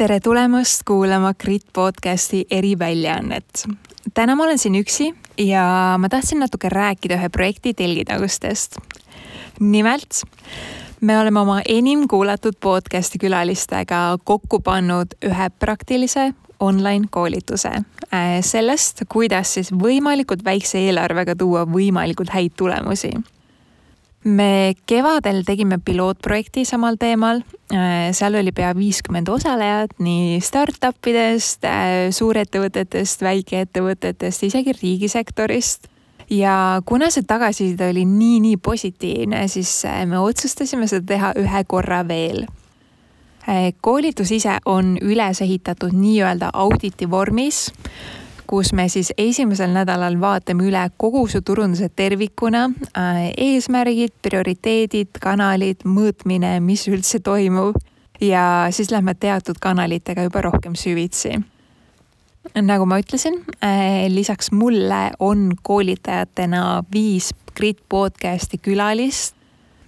tere tulemast kuulama Grit podcasti eriväljaannet. täna ma olen siin üksi ja ma tahtsin natuke rääkida ühe projekti telgitagustest. nimelt, me oleme oma enim kuulatud podcasti külalistega kokku pannud ühe praktilise online koolituse äh, sellest, kuidas siis võimalikult väikse eelarvega tuua võimalikult häid tulemusi me kevadel tegime pilootprojekti samal teemal. Äh, seal oli pea viiskümmend osalejat nii startup idest, äh, suurettevõtetest, väikeettevõtetest, isegi riigisektorist. ja kuna see tagasiside oli nii-nii positiivne, siis äh, me otsustasime seda teha ühe korra veel koolitus ise on üles ehitatud nii-öelda auditi vormis kus me siis esimesel nädalal vaatame üle kogu su turunduse tervikuna, äh, eesmärgid, prioriteedid, kanalid, mõõtmine, mis üldse toimub. Ja siis lähme teatud kanalitega juba rohkem süvitsi. Nagu ma ütlesin, äh, lisaks mulle on koolitajatena viis Grit podcasti külalist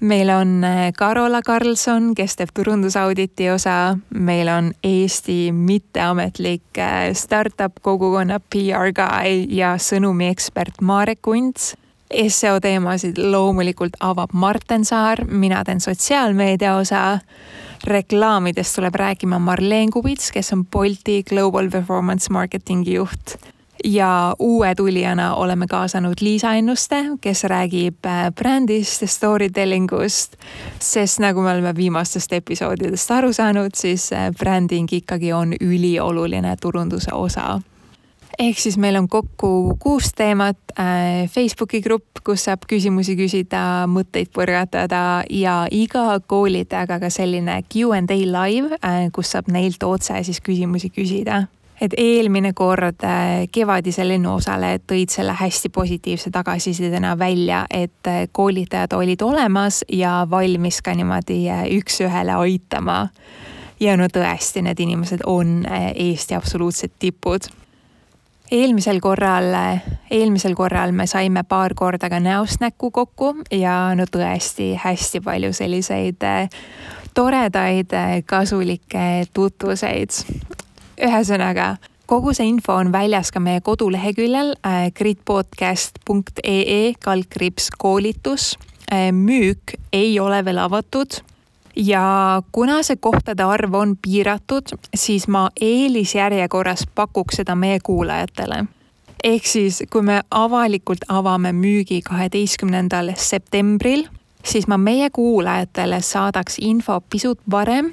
meil on äh, Karola Karlsson, kes teeb turundusauditi osa, meil on Eesti mitteametlik äh, startup kogukonna PR guy ja sõnumiekspert Marek Unts. seo teemasid loomulikult avab Marten Saar, mina teen sotsiaalmeedia osa. reklaamidest tuleb rääkima Marleen Kubits, kes on Bolti Global Performance Marketingi juht ja uue tulijana oleme kaasanud Liisa Ennuste, kes räägib äh, brändist ja story telling ust. sest nagu me oleme viimastest episoodidest aru saanud, siis äh, bränding ikkagi on ülioluline turunduse osa ehk siis meil on kokku kuus teemat äh,, Facebooki grupp, kus saab küsimusi küsida, mõtteid põrgatada ja iga koolitajaga ka selline Q and A live kus saab neilt otse siis küsimusi küsida et eelmine kord äh, kevadisel lennuosalejad tõid selle hästi positiivse tagasisidena välja, et äh, koolitajad olid olemas ja valmis ka niimoodi äh, üks-ühele aitama. ja no tõesti, need inimesed on Eesti absoluutsed tipud eelmisel korral, eelmisel korral me saime paar korda ka näost näkku kokku ja no tõesti hästi palju selliseid toredaid kasulikke tutvuseid ühesõnaga, kogu see info on väljas ka meie koduleheküljel äh, gridpodcast.ee kaldkriips koolitus. Äh, müük ei ole veel avatud ja kuna see kohtade arv on piiratud, siis ma eelisjärjekorras pakuks seda meie kuulajatele. ehk siis, kui me avalikult avame müügi kaheteistkümnendal septembril siis ma meie kuulajatele saadaks info pisut varem,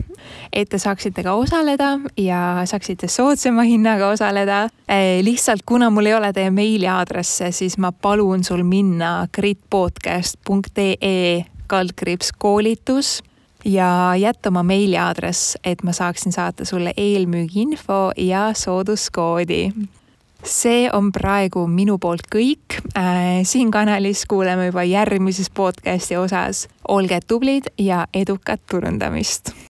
et te saaksite ka osaleda ja saaksite soodsama hinnaga osaleda. Eh, lihtsalt kuna mul ei ole teie meiliaadresse, siis ma palun sul minna gritpodcast.ee kaldkriips koolitus ja jätta oma meiliaadress, et ma saaksin saata sulle eelmüügiinfo ja sooduskoodi see on praegu minu poolt kõik äh,. siin kanalis kuuleme juba järgmises podcasti osas. olge tublid ja edukat turundamist